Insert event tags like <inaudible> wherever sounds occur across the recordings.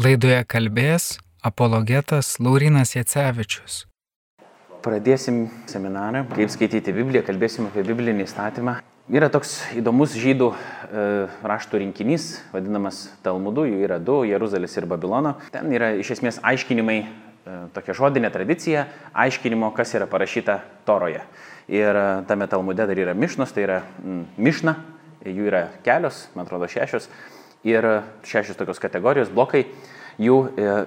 Laidoje kalbės apologetas Laurinas Jacevičius. Pradėsim seminarą, kaip skaityti Bibliją, kalbėsim apie biblinį įstatymą. Yra toks įdomus žydų e, raštų rinkinys, vadinamas Talmudu, jų yra du - Jeruzalės ir Babilono. Ten yra iš esmės aiškinimai, e, tokia žodinė tradicija, aiškinimo, kas yra parašyta Toroje. Ir e, tame Talmude dar yra Mišnos, tai yra mm, Mišna, jų yra kelios, man atrodo šešios, ir šešios tokios kategorijos, blokai jų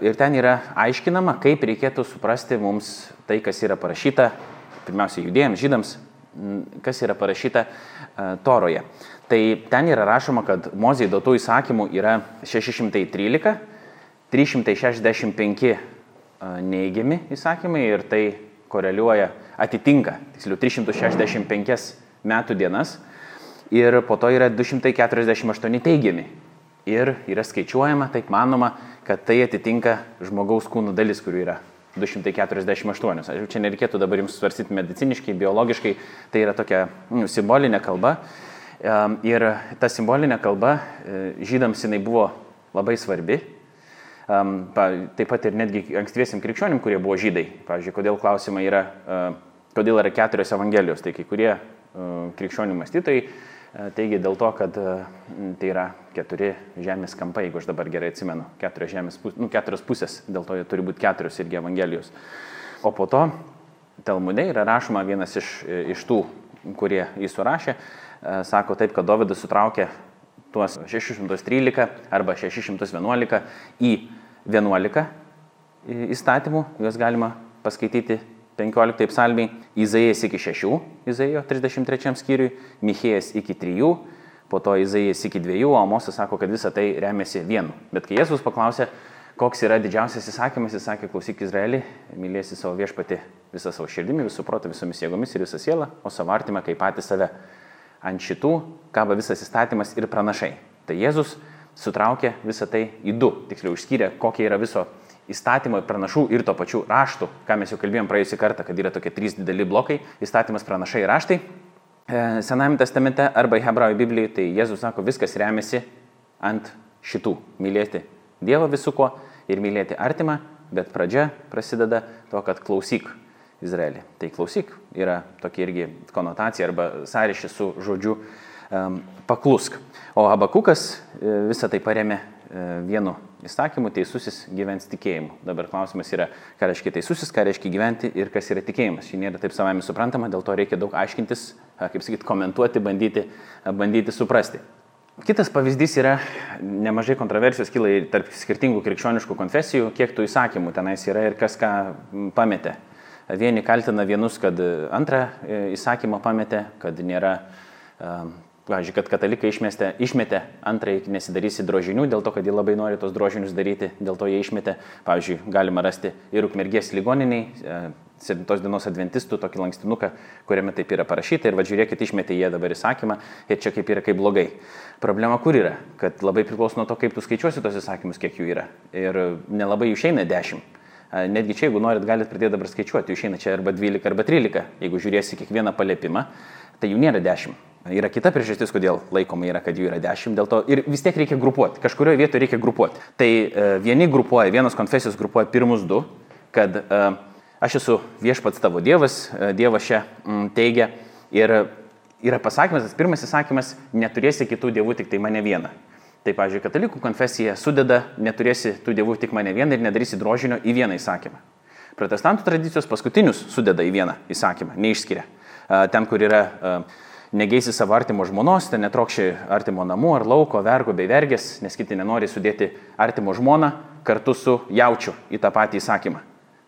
ir ten yra aiškinama, kaip reikėtų suprasti mums tai, kas yra parašyta, pirmiausia, judėjams, žydams, kas yra parašyta Toroje. Tai ten yra rašoma, kad Mozijai duotų įsakymų yra 613, 365 neigiami įsakymai ir tai koreliuoja, atitinka, tiksliau, 365 metų dienas ir po to yra 248 teigiami. Ir yra skaičiuojama, taip manoma, kad tai atitinka žmogaus kūnų dalis, kurių yra 248. Aš čia nereikėtų dabar jums svarstyti mediciniškai, biologiškai, tai yra tokia nu, simbolinė kalba. Ir ta simbolinė kalba e, žydams jinai buvo labai svarbi. Taip pat ir netgi ankstyviesim krikščionim, kurie buvo žydai. Pavyzdžiui, kodėl klausimai yra, kodėl yra keturios evangelijos. Tai kai kurie e, krikščionių mąstytojai teigia dėl to, kad tai yra keturi žemės kampai, jeigu aš dabar gerai atsimenu, keturios, žemės, nu, keturios pusės, dėl to jie turi būti keturios irgi evangelijos. O po to Talmude yra rašoma vienas iš, iš tų, kurie jį surašė, sako taip, kad Dovydas sutraukė tuos 613 arba 611 į 11 įstatymų, juos galima paskaityti 15 psalmiai, Izaijas iki 6, Izaijo 33 skyriui, Michėjas iki 3, po to Izaijas iki 2, o Mosas sako, kad visa tai remiasi vienu. Bet kai Jėzus paklausė, koks yra didžiausias įsakymas, jis sakė, klausyk Izraelį, mylėsi savo viešpati visą savo širdimi, visų protų, visomis jėgomis ir visą sielą, o savo artimą kaip patį save. Ant šitų kaba visas įstatymas ir pranašai. Tai Jėzus sutraukė visą tai į du, tiksliau išskyrė, kokia yra viso įstatymo pranašų ir to pačių raštų, ką mes jau kalbėjom praėjusį kartą, kad yra tokie trys dideli blokai - įstatymas, pranašai ir raštai. E, Senajame testamente arba Hebrajų Biblijoje, tai Jėzus sako, viskas remiasi ant šitų - mylėti Dievą visų ko ir mylėti artimą, bet pradžia prasideda to, kad klausyk Izraelį. Tai klausyk yra tokia irgi konotacija arba sąryšis su žodžiu um, paklusk. O Abakukas e, visą tai paremė E, vienu įsakymu teisusis gyvens tikėjimu. Dabar klausimas yra, ką reiškia teisusis, ką reiškia gyventi ir kas yra tikėjimas. Šį nėra taip savami suprantama, dėl to reikia daug aiškintis, kaip sakyti, komentuoti, bandyti, bandyti suprasti. Kitas pavyzdys yra, nemažai kontroversijos kyla tarp skirtingų krikščioniškų konfesijų, kiek tų įsakymų tenais yra ir kas ką pametė. Vieni kaltina vienus, kad antrą e, įsakymą pametė, kad nėra Pavyzdžiui, kad katalikai išmestė, išmetė antrąjį nesidarysi drožinių, dėl to, kad jie labai nori tos drožinius daryti, dėl to jie išmetė. Pavyzdžiui, galima rasti ir ukmergės ligoniniai, 7 e, dienos adventistų tokį lankstinuką, kuriame taip yra parašyta ir važiuokit, išmetė jie dabar įsakymą ir čia kaip yra kaip blogai. Problema kur yra? Kad labai priklauso nuo to, kaip tu skaičiuosi tos įsakymus, kiek jų yra. Ir nelabai jų išeina 10. E, netgi čia, jeigu norit, galite pradėti dabar skaičiuoti, jų išeina čia arba 12 arba 13. Jeigu žiūrėsi kiekvieną paliepimą, tai jų nėra 10 Yra kita priežastis, kodėl laikoma yra, kad jų yra dešimt, dėl to ir vis tiek reikia grupuoti, kažkurioje vietoje reikia grupuoti. Tai e, vieni grupuoja, vienos konfesijos grupuoja pirmus du, kad e, aš esu viešpats tavo Dievas, e, Dievas čia m, teigia ir yra pasakymas, tas pirmas įsakymas, neturėsi kitų dievų, tik tai mane vieną. Tai, pavyzdžiui, katalikų konfesija sudeda, neturėsi tų dievų tik mane vieną ir nedarysi drožinio į vieną įsakymą. Protestantų tradicijos paskutinius sudeda į vieną įsakymą, neišskiria. Ten, kur yra negeisi savo artimo žmonos, ten netrokščiai artimo namų ar lauko, vergo bei vergės, nes kiti nenori sudėti artimo žmoną kartu su jaučiu į tą patį įsakymą.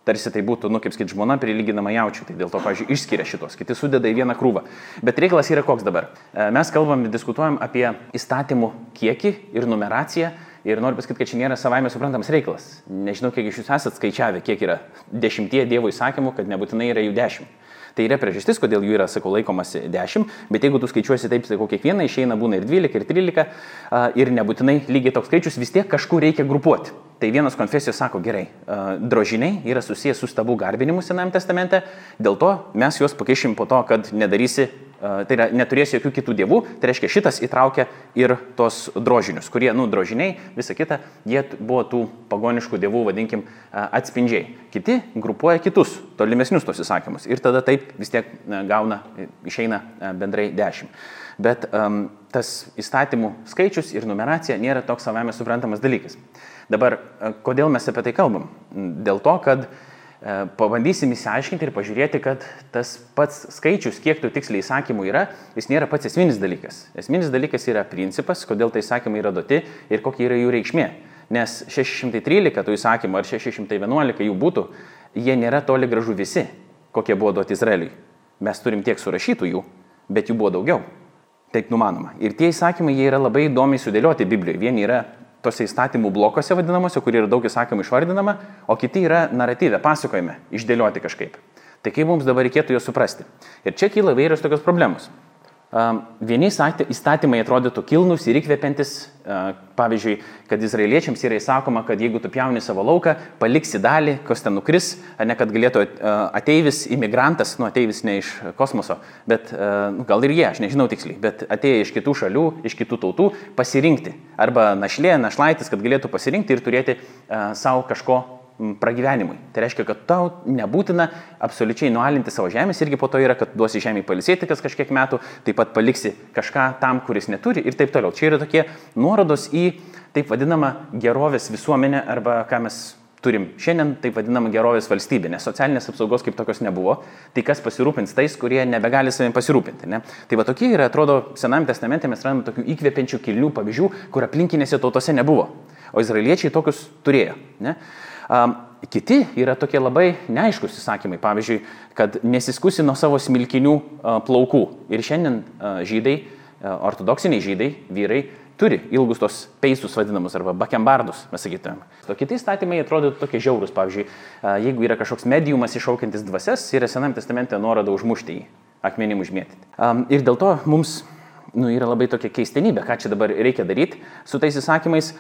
Tarsi tai būtų, nu, kaip sakyt, žmona prilyginama jaučiu, tai dėl to, pažiūrėjau, išskiria šitos, kiti sudeda į vieną krūvą. Bet reikalas yra koks dabar. Mes kalbam, diskutuojam apie įstatymų kiekį ir numeraciją ir noriu pasakyti, kad čia nėra savaime suprantamas reikalas. Nežinau, kiek iš jūsų esate skaičiavę, kiek yra dešimtie Dievo įsakymų, kad nebūtinai yra jų dešimt. Tai yra priežastis, kodėl jų yra, sakau, laikomasi 10, bet jeigu tu skaičiuosi taip, sakau, kiekvieną išeina būna ir 12, ir 13, ir nebūtinai lygiai toks skaičius, vis tiek kažkur reikia grupuoti. Tai vienas konfesijos sako, gerai, drožiniai yra susijęs su stabų garbinimu Senajame testamente, dėl to mes juos pakeišim po to, kad nedarysi tai yra neturės jokių kitų dievų, tai reiškia šitas įtraukia ir tos drožinius, kurie, nu, drožiniai, visa kita, jie buvo tų pagoniškų dievų, vadinkim, atspindžiai. Kiti grupuoja kitus, tolimesnius tos įsakymus ir tada taip vis tiek gauna, išeina bendrai dešimt. Bet um, tas įstatymų skaičius ir numeracija nėra toks savame suprantamas dalykas. Dabar, kodėl mes apie tai kalbam? Dėl to, kad uh, E, pabandysim įsiaiškinti ir pažiūrėti, kad tas pats skaičius, kiek tų tiksliai įsakymų yra, jis nėra pats esminis dalykas. Esminis dalykas yra principas, kodėl tai įsakymai yra duoti ir kokia yra jų reikšmė. Nes 613 tų įsakymų ar 611 jų būtų, jie nėra toli gražu visi, kokie buvo duoti Izraeliui. Mes turim tiek surašytų jų, bet jų buvo daugiau. Taip numanoma. Ir tie įsakymai jie yra labai įdomiai sudėlioti Biblijoje. Vieni yra tose įstatymų blokuose vadinamuose, kur yra daug įsakymų išvardinama, o kiti yra naratyvė, pasakojime, išdėlioti kažkaip. Tai kaip mums dabar reikėtų juos suprasti? Ir čia kyla vairios tokios problemos. Vieni įstatymai atrodytų kilnus ir įkvepiantis, pavyzdžiui, kad izraeliečiams yra įsakoma, kad jeigu tu pjauni savo lauką, paliksi dalį, kas ten nukris, ne kad galėtų ateivis, imigrantas, nu ateivis ne iš kosmoso, bet nu, gal ir jie, aš nežinau tiksliai, bet atėję iš kitų šalių, iš kitų tautų, pasirinkti. Arba našlė, našlaitis, kad galėtų pasirinkti ir turėti savo kažko pragyvenimui. Tai reiškia, kad tau nebūtina absoliučiai nualinti savo žemės, irgi po to yra, kad duosi žemė palisėti kas kažkiek metų, taip pat paliksi kažką tam, kuris neturi ir taip toliau. Čia yra tokie nuorodos į taip vadinamą gerovės visuomenę arba ką mes turim šiandien taip vadinamą gerovės valstybę, nes socialinės apsaugos kaip tokios nebuvo, tai kas pasirūpins tais, kurie nebegali savim pasirūpinti. Ne? Tai va tokie yra, atrodo, Sename testamente mes randame tokių įkvepiančių kilnių pavyzdžių, kur aplinkinėse tautose nebuvo, o izraeliečiai tokius turėjo. Ne? Kiti yra tokie labai neaiškus įsakymai, pavyzdžiui, kad nesiskusi nuo savo smilkinių plaukų. Ir šiandien žydai, ortodoksiniai žydai, vyrai, turi ilgus tos peisus vadinamus arba bakembardus, mes sakytumėm. O kiti įstatymai atrodo tokie žiaurūs, pavyzdžiui, jeigu yra kažkoks mediumas iššaukiantis dvasias, yra Senam testamente nuoroda užmušti jį, akmenim užmėtyti. Ir dėl to mums nu, yra labai tokia keistenybė, ką čia dabar reikia daryti su tais įsakymais,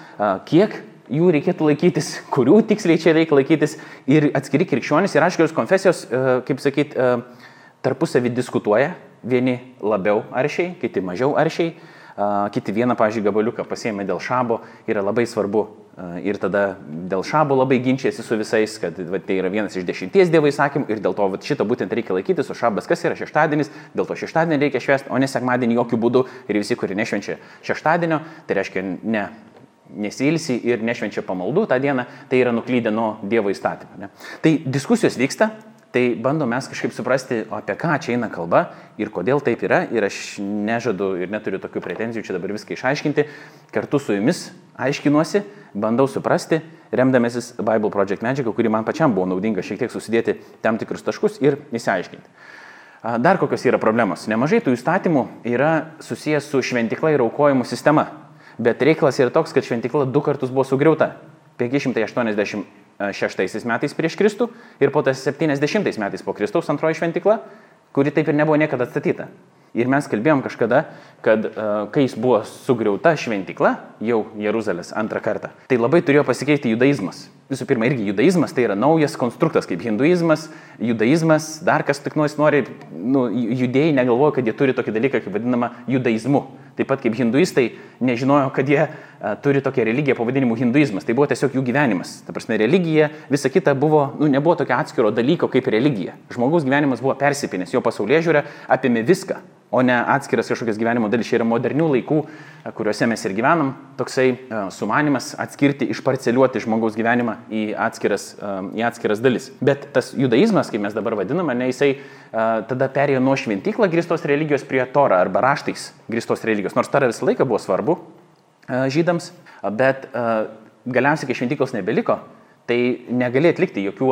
kiek jų reikėtų laikytis, kurių tiksliai čia reikia laikytis. Ir atskiri krikščionys ir aiškios konfesijos, e, kaip sakyt, e, tarpusavį diskutuoja, vieni labiau aršiai, kiti mažiau aršiai, kiti vieną, pažiūrėjau, gabaliuką pasiemė dėl šabo, yra labai svarbu ir tada dėl šabo labai ginčiasi su visais, kad va, tai yra vienas iš dešimties dievo įsakymų. Ir dėl to va, šito būtent reikia laikytis, o šabas kas yra? Šeštadienis, dėl to šeštadienį reikia švęsti, o ne sekmadienį jokių būdų. Ir visi, kurie nešvenčia šeštadienio, tai reiškia ne nesilsi ir nešvenčia pamaldų tą dieną, tai yra nuklydę nuo Dievo įstatymą. Ne? Tai diskusijos vyksta, tai bandom mes kažkaip suprasti, apie ką čia eina kalba ir kodėl taip yra. Ir aš nežadu ir neturiu tokių pretenzijų čia dabar viską išaiškinti. Kartu su jumis aiškinuosi, bandau suprasti, remdamasis Bible Project medžiagą, kuri man pačiam buvo naudinga šiek tiek susidėti tam tikrus taškus ir įsiaiškinti. Dar kokios yra problemos? Nemažai tų įstatymų yra susijęs su šventikla ir aukojimų sistema. Bet reikalas yra toks, kad šventykla du kartus buvo sugriauta. 586 metais prieš Kristų ir po tas 70 metais po Kristaus antroji šventykla, kuri taip ir nebuvo niekada atstatyta. Ir mes kalbėjom kažkada, kad uh, kai jis buvo sugriauta šventykla, jau Jeruzalės antrą kartą, tai labai turėjo pasikeisti judaizmas. Visų pirma, irgi judaizmas tai yra naujas konstruktas, kaip hinduizmas, judaizmas, dar kas tik nori, nu, judėjai negalvoja, kad jie turi tokį dalyką, kaip vadinama judaizmu. Taip pat kaip hinduistai nežinojo, kad jie a, turi tokią religiją pavadinimu hinduizmas. Tai buvo tiesiog jų gyvenimas. Ta prasme, religija, visa kita buvo, nu, nebuvo tokio atskiro dalyko kaip religija. Žmogaus gyvenimas buvo persipinęs, jo pasaulyje žiūrė apėmė viską o ne atskiras kažkokias gyvenimo dalis. Čia yra modernių laikų, e, kuriuose mes ir gyvenam, toksai e, sumanimas atskirti, išparceliuoti žmogaus gyvenimą į atskiras, e, į atskiras dalis. Bet tas judaizmas, kaip mes dabar vadiname, ne jisai tada perėjo nuo šventyklą gristos religijos prie torą arba raštais gristos religijos. Nors tara visą laiką buvo svarbu žydams, bet galiausiai, kai šventyklos nebeliko, tai negali atlikti jokių,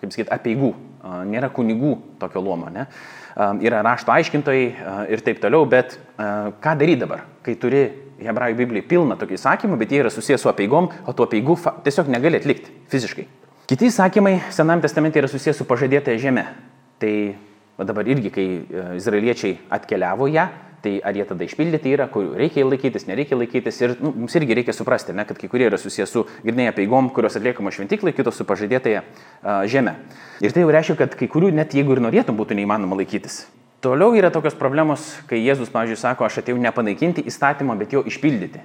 kaip sakyt, apieigų. Nėra kunigų tokio luomo. Ne? yra rašto aiškintojai ir taip toliau, bet ką daryti dabar, kai turi Hebrajų Bibliją pilną tokių įsakymų, bet jie yra susijęs su apieigom, o tų apieigų tiesiog negali atlikti fiziškai. Kiti įsakymai Senam testamente yra susijęs su pažadėtąją žemę. Tai dabar irgi, kai e, izraeliečiai atkeliavo ją, Tai ar jie tada išpildyti yra, kur reikia laikytis, nereikia laikytis. Ir nu, mums irgi reikia suprasti, ne, kad kai kurie yra susijęs su grinėje peigom, kurios atliekama šventyklai, kitos su pažadėtąją žemę. Ir tai jau reiškia, kad kai kurių net jeigu ir norėtum būtų neįmanoma laikytis. Toliau yra tokios problemos, kai Jėzus, pavyzdžiui, sako, aš atėjau nepanaikinti įstatymą, bet jo išpildyti.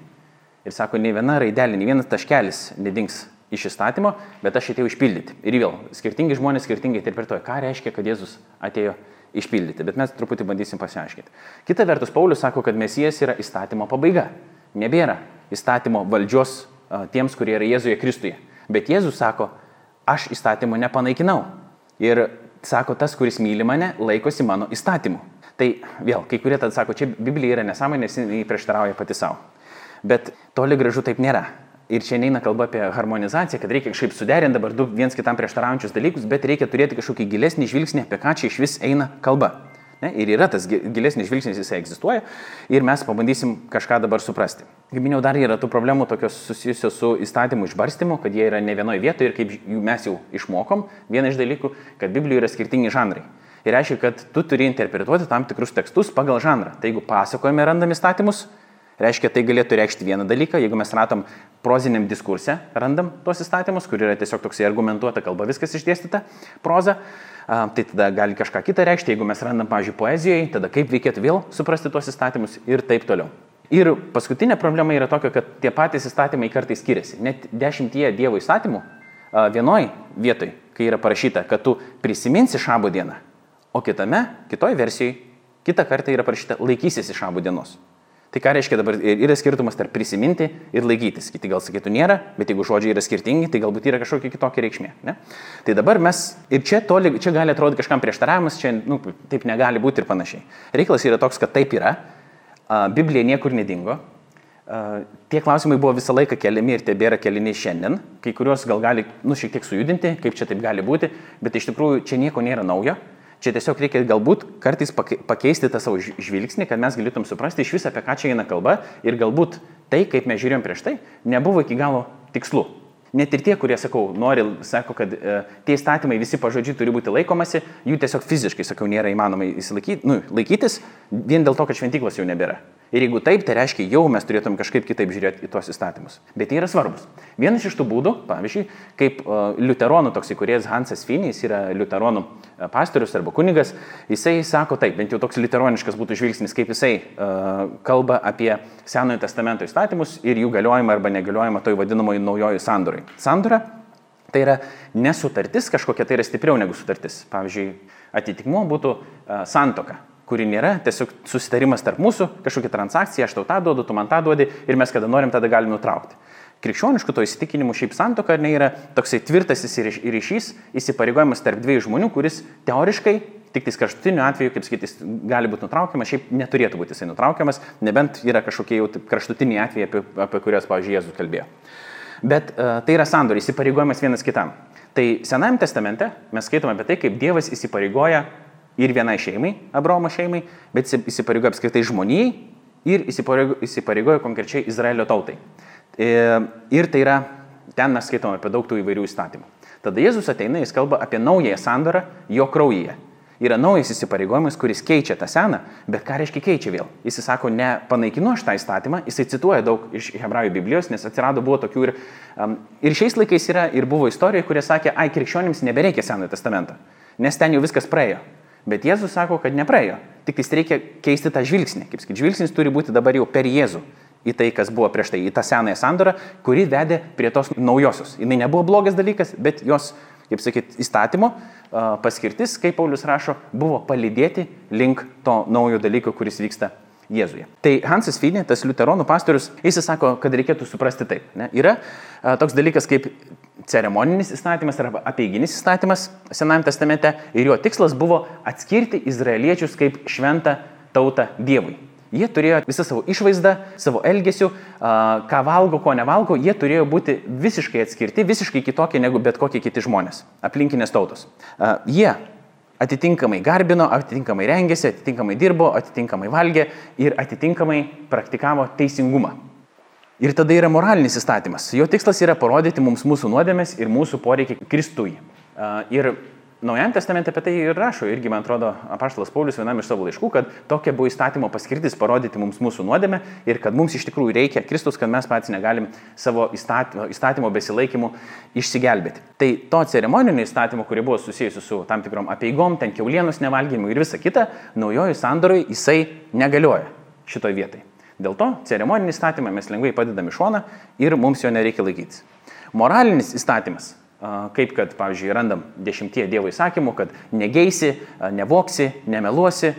Ir sako, nei viena raidelė, nei vienas taškelis nedings iš įstatymo, bet aš atėjau išpildyti. Ir vėl, skirtingi žmonės skirtingai interpretuoja, ką reiškia, kad Jėzus atėjo išpildyti. Bet mes truputį bandysim pasiaiškinti. Kita vertus, Paulius sako, kad Mesijas yra įstatymo pabaiga. Nebėra įstatymo valdžios tiems, kurie yra Jėzuje Kristuje. Bet Jėzus sako, aš įstatymo nepanaikinau. Ir sako, tas, kuris myli mane, laikosi mano įstatymų. Tai vėl, kai kurie tada sako, čia Biblija yra nesąmonė, nes jį prieštarauja pati savo. Bet toli gražu taip nėra. Ir čia neina kalba apie harmonizaciją, kad reikia kažkaip suderinti dabar du viens kitam prieštaraujančius dalykus, bet reikia turėti kažkokį gilesnį žvilgsnį, apie ką čia iš vis eina kalba. Ne? Ir yra tas gilesnis žvilgsnis, jisai egzistuoja ir mes pabandysim kažką dabar suprasti. Kaip minėjau, dar yra tų problemų tokios susijusios su įstatymų išbarstymu, kad jie yra ne vienoje vietoje ir kaip mes jau išmokom, vienas iš dalykų, kad Biblijoje yra skirtingi žanrai. Ir reiškia, kad tu turi interpretuoti tam tikrus tekstus pagal žanrą. Tai jeigu pasakojame randam įstatymus, reiškia, tai galėtų reikšti vieną dalyką, jeigu mes ratom proziniam diskurse, randam tuos įstatymus, kur yra tiesiog toksai argumentuota kalba, viskas išdėstyta, proza, tai tada gali kažką kitą reikšti, jeigu mes randam, pavyzdžiui, poezijoje, tada kaip reikėtų vėl suprasti tuos įstatymus ir taip toliau. Ir paskutinė problema yra tokia, kad tie patys įstatymai kartais skiriasi. Net dešimtie Dievo įstatymų vienoj vietoj, kai yra parašyta, kad tu prisiminsi šabo dieną, o kitame, kitoj versijoje, kitą kartą yra parašyta laikysiesi šabo dienos. Tai ką reiškia dabar, yra skirtumas tarp prisiminti ir laikytis. Kiti gal sakytų nėra, bet jeigu žodžiai yra skirtingi, tai galbūt yra kažkokia kitokia reikšmė. Ne? Tai dabar mes, ir čia, toli, čia gali atrodyti kažkam prieštaravimas, čia nu, taip negali būti ir panašiai. Reikalas yra toks, kad taip yra, Biblija niekur nedingo, tie klausimai buvo visą laiką keliami ir tebėra keliami šiandien, kai kuriuos gal gali, nu, šiek tiek sujudinti, kaip čia taip gali būti, bet iš tikrųjų čia nieko nėra naujo. Čia tiesiog reikia galbūt kartais pakeisti tą savo žvilgsnį, kad mes galėtum suprasti iš viso, apie ką čia eina kalba ir galbūt tai, kaip mes žiūrėjom prieš tai, nebuvo iki galo tikslu. Net ir tie, kurie, sakau, nori, sako, kad e, tie įstatymai visi pažodžiui turi būti laikomasi, jų tiesiog fiziškai, sakau, nėra įmanoma įsilaikyti, nu, laikytis, vien dėl to, kad šventyklos jau nebėra. Ir jeigu taip, tai reiškia, jau mes turėtum kažkaip kitaip žiūrėti į tuos įstatymus. Bet jie yra svarbus. Vienas iš tų būdų, pavyzdžiui, kaip uh, liuteronų toks įkūrėjas Hansas Finys yra liuteronų uh, pastorius arba kunigas, jisai sako taip, bent jau toks liuteroniškas būtų žvilgsnis, kaip jisai uh, kalba apie Senojo testamento įstatymus ir jų galiojimą arba negaliojimą toj vadinamoji naujoji sandorai. Sandora tai yra nesutartis kažkokia, tai yra stipriau negu sutartis. Pavyzdžiui, atitikmuo būtų uh, santoka kuri nėra tiesiog susitarimas tarp mūsų, kažkokia transakcija, aš tau tą duodu, tu man tą duodi ir mes kada norim, tada galim nutraukti. Krikščioniškų to įsitikinimų šiaip santoka ar ne yra toksai tvirtas ryšys, įsipareigojimas tarp dviejų žmonių, kuris teoriškai, tik tais kraštutiniu atveju, kaip sakyti, gali būti nutraukiamas, šiaip neturėtų būti jisai nutraukiamas, nebent yra kažkokie jau kraštutiniai atvejai, apie, apie kuriuos, pavyzdžiui, Jėzus kalbėjo. Bet uh, tai yra sandoriai, įsipareigojimas vienas kitam. Tai Senajame testamente mes skaitome apie tai, kaip Dievas įsipareigoja ir vienai šeimai, Abraomo šeimai, bet įsipareigoja apskritai žmonijai ir įsipareigoja konkrečiai Izraelio tautai. E, ir tai yra, ten mes skaitome apie daug tų įvairių įstatymų. Tada Jėzus ateina, jis kalba apie naująją sandorą jo kraujyje. Yra naujas įsipareigojimas, kuris keičia tą seną, bet ką reiškia keičia vėl? Jis sako, ne panaikinu aš tą įstatymą, jisai cituoja daug iš hebrajų Biblijos, nes atsirado buvo tokių ir, um, ir šiais laikais yra ir buvo istorija, kurie sakė, ai, krikščionims nebereikia senojo testamento, nes ten jau viskas praėjo. Bet Jėzus sako, kad nepraėjo. Tik tais reikia keisti tą žvilgsnį. Kaip sakyti, žvilgsnis turi būti dabar jau per Jėzų į tai, kas buvo prieš tai, į tą senąją sandorą, kuri vedė prie tos naujosios. Jis nebuvo blogas dalykas, bet jos, kaip sakyti, įstatymo paskirtis, kaip Paulius rašo, buvo palydėti link to naujo dalyko, kuris vyksta Jėzuje. Tai Hansas Finė, tas liuteronų pastorius, jis sako, kad reikėtų suprasti taip. Ne? Yra a, toks dalykas kaip ceremoninis įstatymas arba apieiginis įstatymas Senajame testamente ir jo tikslas buvo atskirti izraeliečius kaip šventą tautą Dievui. Jie turėjo visą savo išvaizdą, savo elgesių, ką valgo, ko nevalgo, jie turėjo būti visiškai atskirti, visiškai kitokie negu bet kokie kiti žmonės, aplinkinės tautos. Jie atitinkamai garbino, atitinkamai rengėsi, atitinkamai dirbo, atitinkamai valgė ir atitinkamai praktikavo teisingumą. Ir tada yra moralinis įstatymas. Jo tikslas yra parodyti mums mūsų nuodėmės ir mūsų poreikį Kristui. Ir Naujajam testamente apie tai ir rašo, irgi man atrodo, apaštalas Paulius vienam iš savo laiškų, kad tokia buvo įstatymo paskirtis parodyti mums mūsų nuodėmę ir kad mums iš tikrųjų reikia Kristus, kad mes patys negalim savo įstatymo, įstatymo besilaikymu išsigelbėti. Tai to ceremoninio įstatymo, kurie buvo susijusi su tam tikrom apieigom, ten keulienos nevalgymu ir visa kita, naujojo sandorai jisai negalioja šitoje vietoje. Dėl to ceremoninį įstatymą mes lengvai padedame šoną ir mums jo nereikia laikytis. Moralinis įstatymas Kaip kad, pavyzdžiui, randam dešimtie Dievo įsakymų, kad negeisi, nevoksi, nemeluosi,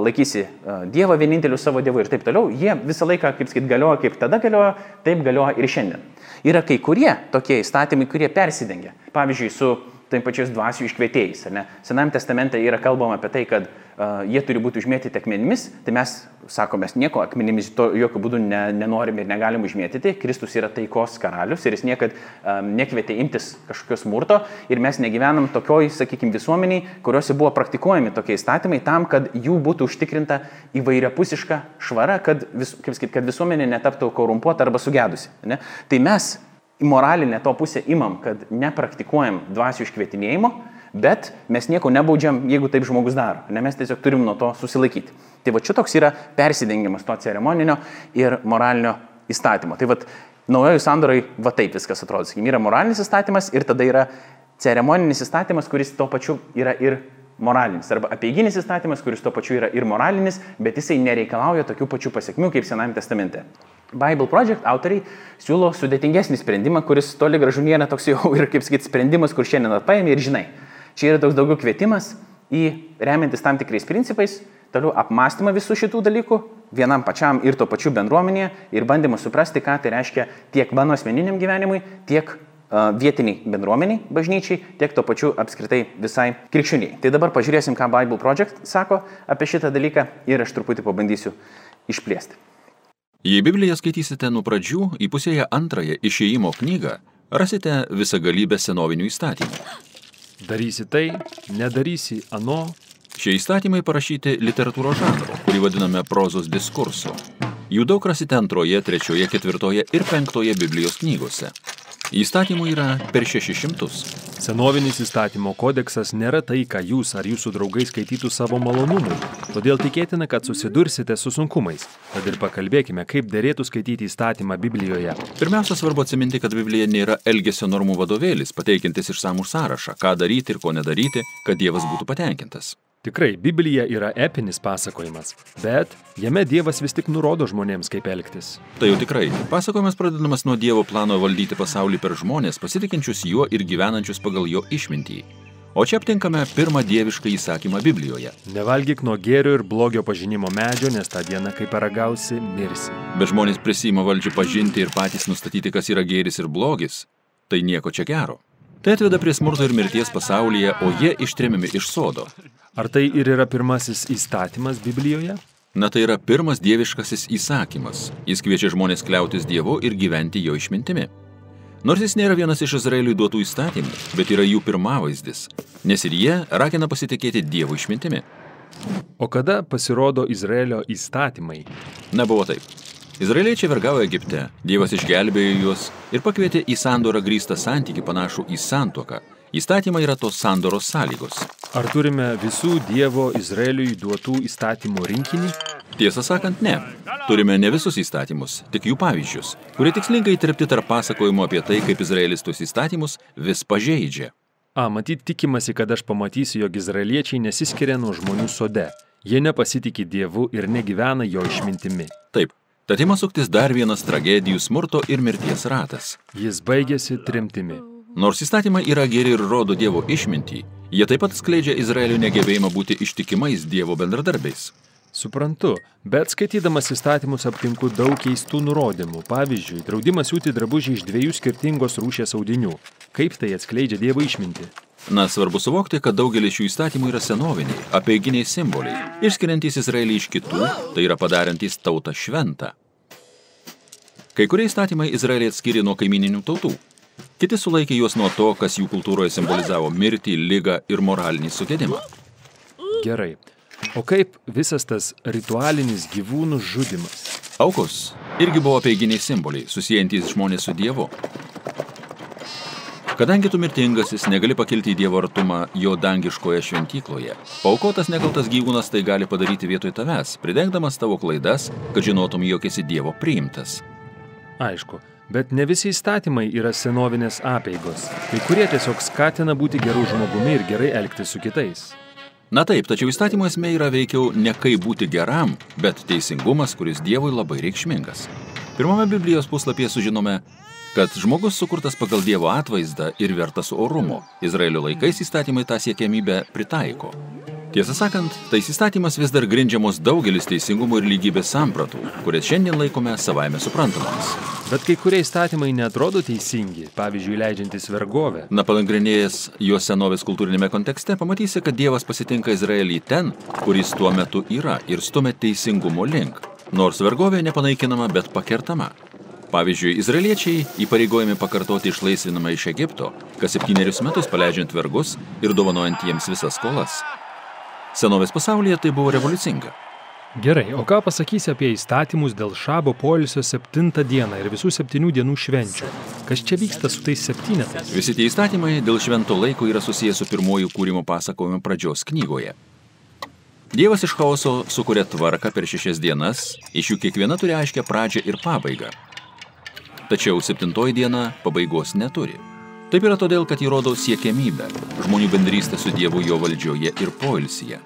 laikysi Dievą vieninteliu savo Dievu ir taip toliau, jie visą laiką, kaip sakyt, galioja, kaip tada galioja, taip galioja ir šiandien. Yra kai kurie tokie įstatymai, kurie persidengia. Pavyzdžiui, su taip pačiais dvasių iškvietėjais. Senam testamente yra kalbama apie tai, kad uh, jie turi būti užmėtyti akmenimis, tai mes sakome, mes nieko akmenimis to jokių būdų ne, nenorime ir negalim užmėtyti. Kristus yra taikos karalius ir jis niekad um, nekvietė imtis kažkokio smurto ir mes negyvenam tokioj, sakykime, visuomeniai, kuriuose buvo praktikuojami tokie įstatymai tam, kad jų būtų užtikrinta įvairiapusiška švara, kad, vis, sakyt, kad visuomenė netaptų korumpuota arba sugedusi. Ne? Tai mes moralinę to pusę imam, kad nepraktikuojam dvasių iškvietinėjimo, bet mes nieko nebaudžiam, jeigu taip žmogus daro. Ne mes tiesiog turim nuo to susilaikyti. Tai va čia toks yra persidengimas to ceremoninio ir moralinio įstatymo. Tai va naujojų sandorai va taip viskas atrodo. Sakykim, yra moralinis įstatymas ir tada yra ceremoninis įstatymas, kuris tuo pačiu yra ir moralinis. Arba apieiginis įstatymas, kuris tuo pačiu yra ir moralinis, bet jisai nereikalauja tokių pačių pasiekmių kaip Senajame testamente. Bible Project autoriai siūlo sudėtingesnį sprendimą, kuris toli gražu nėra toks jau ir, kaip sakyti, sprendimas, kur šiandien atpaėmė ir žinai. Čia yra toks daugiau kvietimas į remiantis tam tikrais principais, toliau apmąstymą visų šitų dalykų, vienam pačiam ir to pačiu bendruomenėje ir bandymą suprasti, ką tai reiškia tiek mano asmeniniam gyvenimui, tiek vietiniai bendruomeniai, bažnyčiai, tiek to pačiu apskritai visai krikščioniai. Tai dabar pažiūrėsim, ką Bible Project sako apie šitą dalyką ir aš truputį pabandysiu išplėsti. Jei Bibliją skaitysite nuo pradžių, įpusėję antrąją išėjimo knygą, rasite visą galybę senovinių įstatymų. Darysi tai, nedarysi ano. Šie įstatymai parašyti literatūros žanro, kurį vadiname prozos diskursu. Jų daug rasite antroje, trečioje, ketvirtoje ir penktoje Biblijos knygose. Įstatymų yra per 600. Senovinis įstatymo kodeksas nėra tai, ką jūs ar jūsų draugai skaitytų savo malonumui. Todėl tikėtina, kad susidursite su sunkumais. Tad ir pakalbėkime, kaip dėrėtų skaityti įstatymą Biblijoje. Pirmiausia, svarbu atsiminti, kad Biblija nėra elgesio normų vadovėlis, pateikintis išsamų sąrašą, ką daryti ir ko nedaryti, kad Dievas būtų patenkintas. Tikrai, Biblija yra epinis pasakojimas, bet jame Dievas vis tik nurodo žmonėms, kaip elgtis. Tai jau tikrai. Pasakojimas pradedamas nuo Dievo plano valdyti pasaulį per žmonės, pasitikinčius juo ir gyvenančius pagal jo išmintį. O čia aptinkame pirmą dievišką įsakymą Biblijoje. Nevalgyk nuo gėrio ir blogio pažinimo medžio, nes tą dieną, kai paragausi, mirsi. Bet žmonės prisima valdžią pažinti ir patys nustatyti, kas yra gėris ir blogis. Tai nieko čia gero. Tai atveda prie smurto ir mirties pasaulyje, o jie ištremiami iš sodo. Ar tai ir yra pirmasis įstatymas Biblijoje? Na tai yra pirmas dieviškasis įsakymas. Jis kviečia žmonės kliautis Dievu ir gyventi jo išmintimi. Nors jis nėra vienas iš Izraeliui duotų įstatymų, bet yra jų pirmavaizdis, nes ir jie ragina pasitikėti Dievo išmintimi. O kada pasirodo Izraelio įstatymai? Nebuvo taip. Izraeliečiai vergavo Egipte, Dievas išgelbėjo juos ir pakvietė į sandorą grįstą santyki panašų į santoką, Įstatymai yra tos sandoros sąlygos. Ar turime visų Dievo Izraeliui duotų įstatymų rinkinį? Tiesą sakant, ne. Turime ne visus įstatymus, tik jų pavyzdžius, kurie tikslingai tarpti tarp pasakojimo apie tai, kaip Izraelis tuos įstatymus vis pažeidžia. A, matyt, tikimasi, kad aš pamatysiu, jog izraeliečiai nesiskiria nuo žmonių sode. Jie nepasitikė Dievu ir negyvena jo išmintimi. Taip. Tad ima suktis dar vienas tragedijų smurto ir mirties ratas. Jis baigėsi trimtimi. Nors įstatymai yra geri ir rodo Dievo išmintį, jie taip pat skleidžia Izraelio negebėjimą būti ištikimais Dievo bendradarbiais. Suprantu, bet skaitydamas įstatymus aptinku daug keistų nurodymų. Pavyzdžiui, draudimas siūti drabužį iš dviejų skirtingos rūšės audinių. Kaip tai atskleidžia Dievo išmintį? Na, svarbu suvokti, kad daugelis šių įstatymų yra senoviniai, apieiginiai simboliai, išskiriantys Izraelį iš kitų, tai yra padarantys tautą šventą. Kai kurie įstatymai Izraelį atskiri nuo kaimininių tautų, Kiti sulaikė juos nuo to, kas jų kultūroje simbolizavo mirtį, lygą ir moralinį sugedimą. Gerai. O kaip visas tas ritualinis gyvūnų žudimas? Aukos irgi buvo peiginiai simboliai, susijantys žmonės su Dievu. Kadangi tu mirtingasis negali pakilti į Dievo artumą jo dangiškoje šventykloje, paukotas nekaltas gyvūnas tai gali padaryti vietoj tavęs, pridengdamas tavo klaidas, kad žinotum, jog esi Dievo priimtas. Aišku, bet ne visi įstatymai yra senovinės apeigos. Kai kurie tiesiog skatina būti gerų žmogumi ir gerai elgtis su kitais. Na taip, tačiau įstatymo esmė yra veikiau ne kaip būti geram, bet teisingumas, kuris Dievui labai reikšmingas. Pirmame Biblijos puslapyje sužinome, kad žmogus sukurtas pagal Dievo atvaizdą ir vertas orumo. Izraelio laikais įstatymai tą siekiamybę pritaiko. Tiesą sakant, tais įstatymas vis dar grindžiamos daugelis teisingumo ir lygybės sampratų, kurias šiandien laikome savaime suprantamomis. Bet kai kurie įstatymai netrodo teisingi, pavyzdžiui, leidžiantis vergovę. Na, palangrinėjęs jos senovės kultūrinėme kontekste, pamatysi, kad Dievas pasitinka Izraelį ten, kuris tuo metu yra ir stumia teisingumo link. Nors vergovė nepanaikinama, bet pakertama. Pavyzdžiui, izraeliečiai įpareigojami pakartoti išlaisvinamą iš Egipto, kas septynerius metus paleidžiant vergus ir dovanojant jiems visas skolas. Senovės pasaulyje tai buvo revoliucinga. Gerai, o ką pasakysi apie įstatymus dėl šabo poilsio septintą dieną ir visų septynių dienų švenčių? Kas čia vyksta su tais septynetais? Visi tie įstatymai dėl švento laiko yra susijęs su pirmoju kūrimo pasakojimu pradžios knygoje. Dievas iš chaoso sukuria tvarką per šešias dienas, iš jų kiekviena turi aiškę pradžią ir pabaigą. Tačiau septintoji diena pabaigos neturi. Taip yra todėl, kad įrodo siekiamybę, žmonių bendrystę su Dievu jo valdžioje ir poilsyje.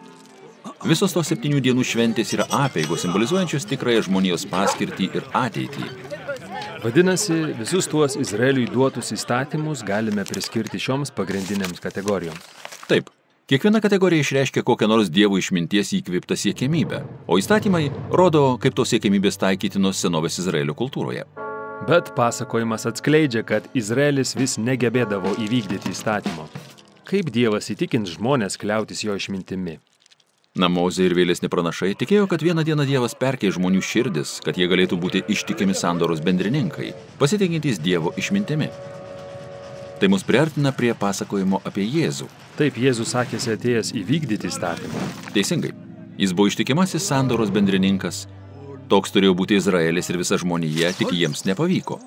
Visos tos septynių dienų šventės yra apeigos, simbolizuojančios tikrąją žmonijos paskirtį ir ateitį. Vadinasi, visus tuos Izraeliui duotus įstatymus galime priskirti šioms pagrindinėms kategorijoms. Taip, kiekviena kategorija išreiškia kokią nors dievų išminties įkviptą siekėmybę, o įstatymai rodo, kaip tos siekėmybės taikytinos senovės Izraelio kultūroje. Bet pasakojimas atskleidžia, kad Izraelis vis negebėdavo įvykdyti įstatymo. Kaip Dievas įtikins žmonės kliautis jo išmintimi? Namozė ir vėlesni pranašai tikėjo, kad vieną dieną Dievas perkei žmonių širdis, kad jie galėtų būti ištikimi sandoros bendrininkai, pasitikintys Dievo išmintimi. Tai mus priartina prie pasakojimo apie Jėzų. Taip Jėzus sakėsi atėjęs įvykdyti įstatymą. Teisingai. Jis buvo ištikimasis sandoros bendrininkas. Toks turėjo būti Izraelis ir visa žmonija, tik jiems nepavyko.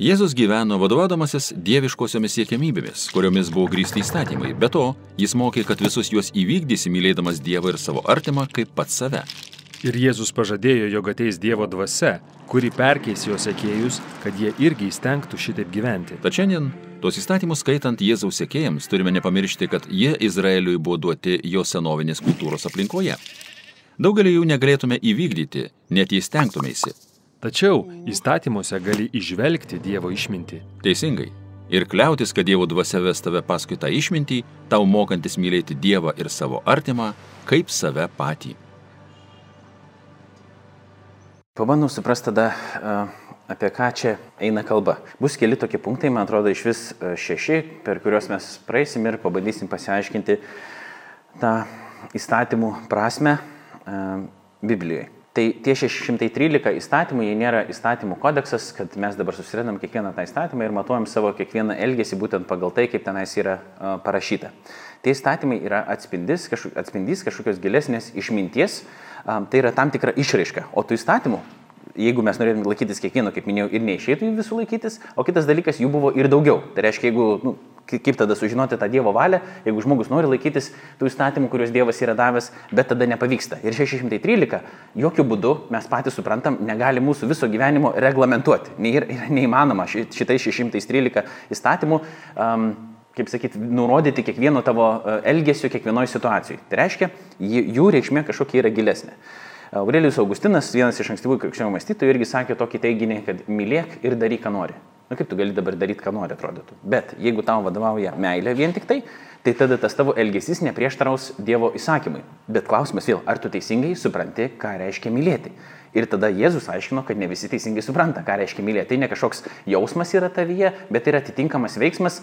Jėzus gyveno vadovaudamasis dieviškosiomis siekiamybėmis, kuriomis buvo grįsti įstatymai. Be to, jis mokė, kad visus juos įvykdysi mylėdamas Dievą ir savo artimą kaip pat save. Ir Jėzus pažadėjo, jog ateis Dievo dvasia, kuri perkeis jo sekėjus, kad jie irgi įstengtų šitaip gyventi. Tad šiandien, tuos įstatymus skaitant Jėzaus sekėjams, turime nepamiršti, kad jie Izraeliui buvo duoti jo senovinės kultūros aplinkoje. Daugelį jų negalėtume įvykdyti, net jei stengtumėsi. Tačiau įstatymuose gali išvelgti Dievo išmintį. Teisingai. Ir kliautis, kad Dievo dvasia ves tave paskui tą išmintį, tau mokantis mylėti Dievą ir savo artimą, kaip save patį. Pabandom suprasti tada, apie ką čia eina kalba. Bus keli tokie punktai, man atrodo, iš vis šeši, per kuriuos mes praeisim ir pabandysim pasiaiškinti tą įstatymų prasme Biblijoje. Tai tie 613 įstatymų, jie nėra įstatymų kodeksas, kad mes dabar susirėdam kiekvieną tą įstatymą ir matuojam savo kiekvieną elgesį būtent pagal tai, kaip tenais yra uh, parašyta. Tie įstatymai yra atspindys, kažkok, atspindys kažkokios gilesnės išminties, um, tai yra tam tikra išraiška. O tų įstatymų, jeigu mes norėtume laikytis kiekvieno, kaip minėjau, ir neišeitų jų visų laikytis, o kitas dalykas, jų buvo ir daugiau. Tai reiškia, jeigu nu, kaip tada sužinoti tą Dievo valią, jeigu žmogus nori laikytis tų įstatymų, kuriuos Dievas yra davęs, bet tada nepavyksta. Ir 613, jokių būdų mes patys suprantam, negali mūsų viso gyvenimo reglamentuoti. Yra neįmanoma šitais 613 įstatymų. Um, kaip sakyti, nurodyti kiekvieno tavo elgesio kiekvienoje situacijoje. Tai reiškia, jų reikšmė kažkokia yra gilesnė. Aurelijus Augustinas, vienas iš ankstyvųjų krikščionių mąstytojų, irgi sakė tokį teiginį, kad mylėk ir daryk, ką nori. Na kaip tu gali dabar daryti, ką nori, atrodytų. Bet jeigu tau vadovauja meilė vien tik tai, tai tada tas tavo elgesys neprieštaraus Dievo įsakymui. Bet klausimas vėl, ar tu teisingai supranti, ką reiškia mylėti. Ir tada Jėzus aiškino, kad ne visi teisingai supranta, ką reiškia mylėti. Tai ne kažkoks jausmas yra tavyje, bet tai yra atitinkamas veiksmas.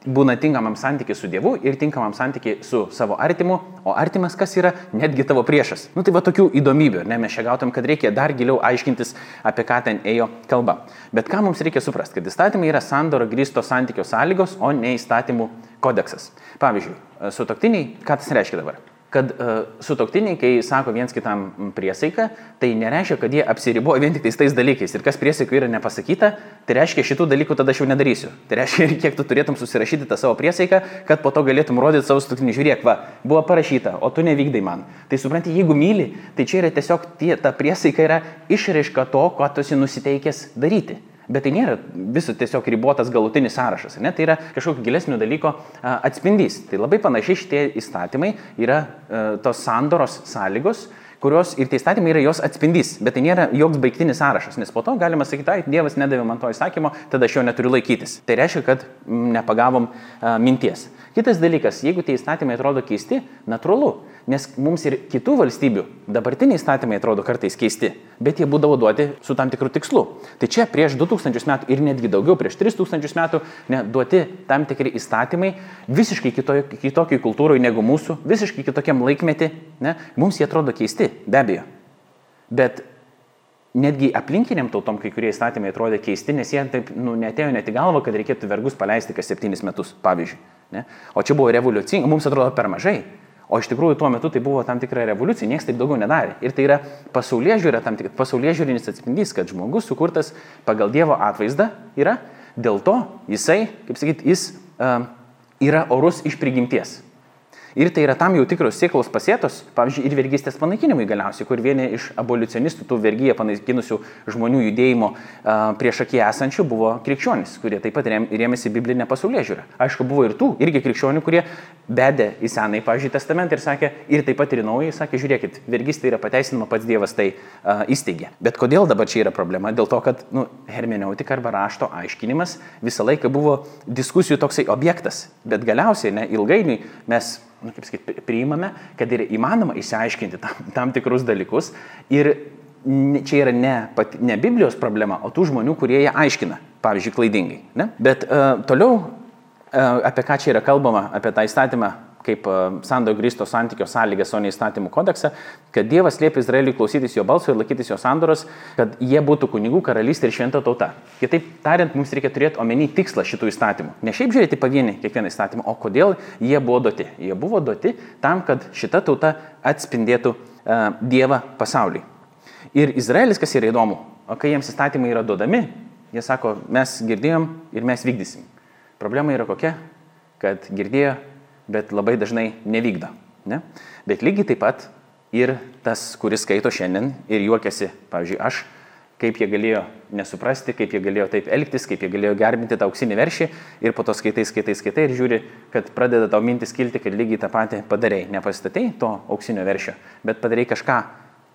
Būna tinkamam santykiai su Dievu ir tinkamam santykiai su savo artimu, o artimas kas yra netgi tavo priešas. Nu tai va tokių įdomybių, ne, mes čia gautum, kad reikia dar giliau aiškintis, apie ką ten ėjo kalba. Bet ką mums reikia suprasti, kad įstatymai yra sandoro grįsto santykio sąlygos, o ne įstatymų kodeksas. Pavyzdžiui, sutoktiniai, ką tas reiškia dabar? Kad uh, sutoktiniai, kai sako viens kitam priesaiką, tai nereiškia, kad jie apsiriboja vien tik tais, tais dalykais. Ir kas priesaikų yra nepasakyta, tai reiškia, šitų dalykų tada aš jau nedarysiu. Tai reiškia, <laughs> kiek tu turėtum susirašyti tą savo priesaiką, kad po to galėtum rodyti savo sutoktinį, žiūrėk, va, buvo parašyta, o tu nevykdai man. Tai supranti, jeigu myli, tai čia yra tiesiog tie, ta priesaika yra išraiška to, ko tu esi nusiteikęs daryti. Bet tai nėra visų tiesiog ribotas galutinis sąrašas, ne? tai yra kažkokio gilesnio dalyko atspindys. Tai labai panašiai šitie įstatymai yra tos sandoros sąlygos, kurios ir tie įstatymai yra jos atspindys, bet tai nėra joks baigtinis sąrašas, nes po to galima sakyti, ai, Dievas nedavė man to įsakymo, tada aš jo neturiu laikytis. Tai reiškia, kad nepagavom minties. Kitas dalykas, jeigu tie įstatymai atrodo keisti, natūralu, nes mums ir kitų valstybių dabartiniai įstatymai atrodo kartais keisti, bet jie būdavo duoti su tam tikru tikslu. Tai čia prieš 2000 metų ir netgi daugiau, prieš 3000 metų ne, duoti tam tikri įstatymai visiškai kitokiai kitokio kultūroje negu mūsų, visiškai kitokiam laikmetį, ne, mums jie atrodo keisti, be abejo. Bet netgi aplinkiniam tautom kai kurie įstatymai atrodė keisti, nes jie taip nu, netėjo net į galvą, kad reikėtų vergus paleisti kas septynis metus, pavyzdžiui. Ne? O čia buvo revoliucinga, mums atrodo per mažai. O iš tikrųjų tuo metu tai buvo tam tikra revoliucija, niekas taip daugiau nedarė. Ir tai yra pasaulyje žiūrė, tam tikras pasaulyje žiūrinis atspindys, kad žmogus sukurtas pagal Dievo atvaizdą yra, dėl to jisai, kaip sakyti, jis uh, yra orus iš prigimties. Ir tai yra tam jau tikros sėklos pasėtos, pavyzdžiui, ir vergystės panaikinimai galiausiai, kur vieni iš abolicionistų, tų vergyje panaikinusių žmonių judėjimo prieš akį esančių buvo krikščionys, kurie taip pat rėmėsi biblinę pasaulyje žiūrę. Aišku, buvo ir tų, irgi krikščionių, kurie bedė į senąjį, pavyzdžiui, testamentą ir sakė, ir taip pat ir naują, sakė, žiūrėkit, vergystė yra pateisinama, pats Dievas tai uh, įsteigė. Bet kodėl dabar čia yra problema? Dėl to, kad nu, hermeneutika arba rašto aiškinimas visą laiką buvo diskusijų toksai objektas, bet galiausiai, ne, ilgainiui mes nu, kaip sakyti, priimame, kad yra įmanoma išsiaiškinti tam, tam tikrus dalykus ir čia yra ne, pat, ne Biblijos problema, o tų žmonių, kurie ją aiškina, pavyzdžiui, klaidingai. Ne? Bet uh, toliau, uh, apie ką čia yra kalbama, apie tą įstatymą kaip sando grįsto santykio sąlygas, o ne įstatymų kodeksą, kad Dievas liepia Izraeliui klausytis jo balso ir laikytis jo sandoros, kad jie būtų kunigų karalystė ir šventa tauta. Kitaip tariant, mums reikia turėti omeny tikslą šitų įstatymų. Ne šiaip žiūrėti pavienį kiekvieną įstatymą, o kodėl jie buvo duoti. Jie buvo duoti tam, kad šita tauta atspindėtų uh, Dievą pasauliui. Ir Izraelis, kas yra įdomu, kai jiems įstatymai yra duodami, jie sako, mes girdėjom ir mes vykdysim. Problema yra kokia, kad girdėjo bet labai dažnai nevykdo. Ne? Bet lygiai taip pat ir tas, kuris skaito šiandien ir juokiasi, pavyzdžiui, aš, kaip jie galėjo nesuprasti, kaip jie galėjo taip elgtis, kaip jie galėjo gerbinti tą auksinį veršį ir po to skaitai, skaitai, skaitai ir žiūri, kad pradeda tau mintis kilti, kad lygiai tą patį padarėjai. Nepasistatei to auksinio veršio, bet padarėjai kažką,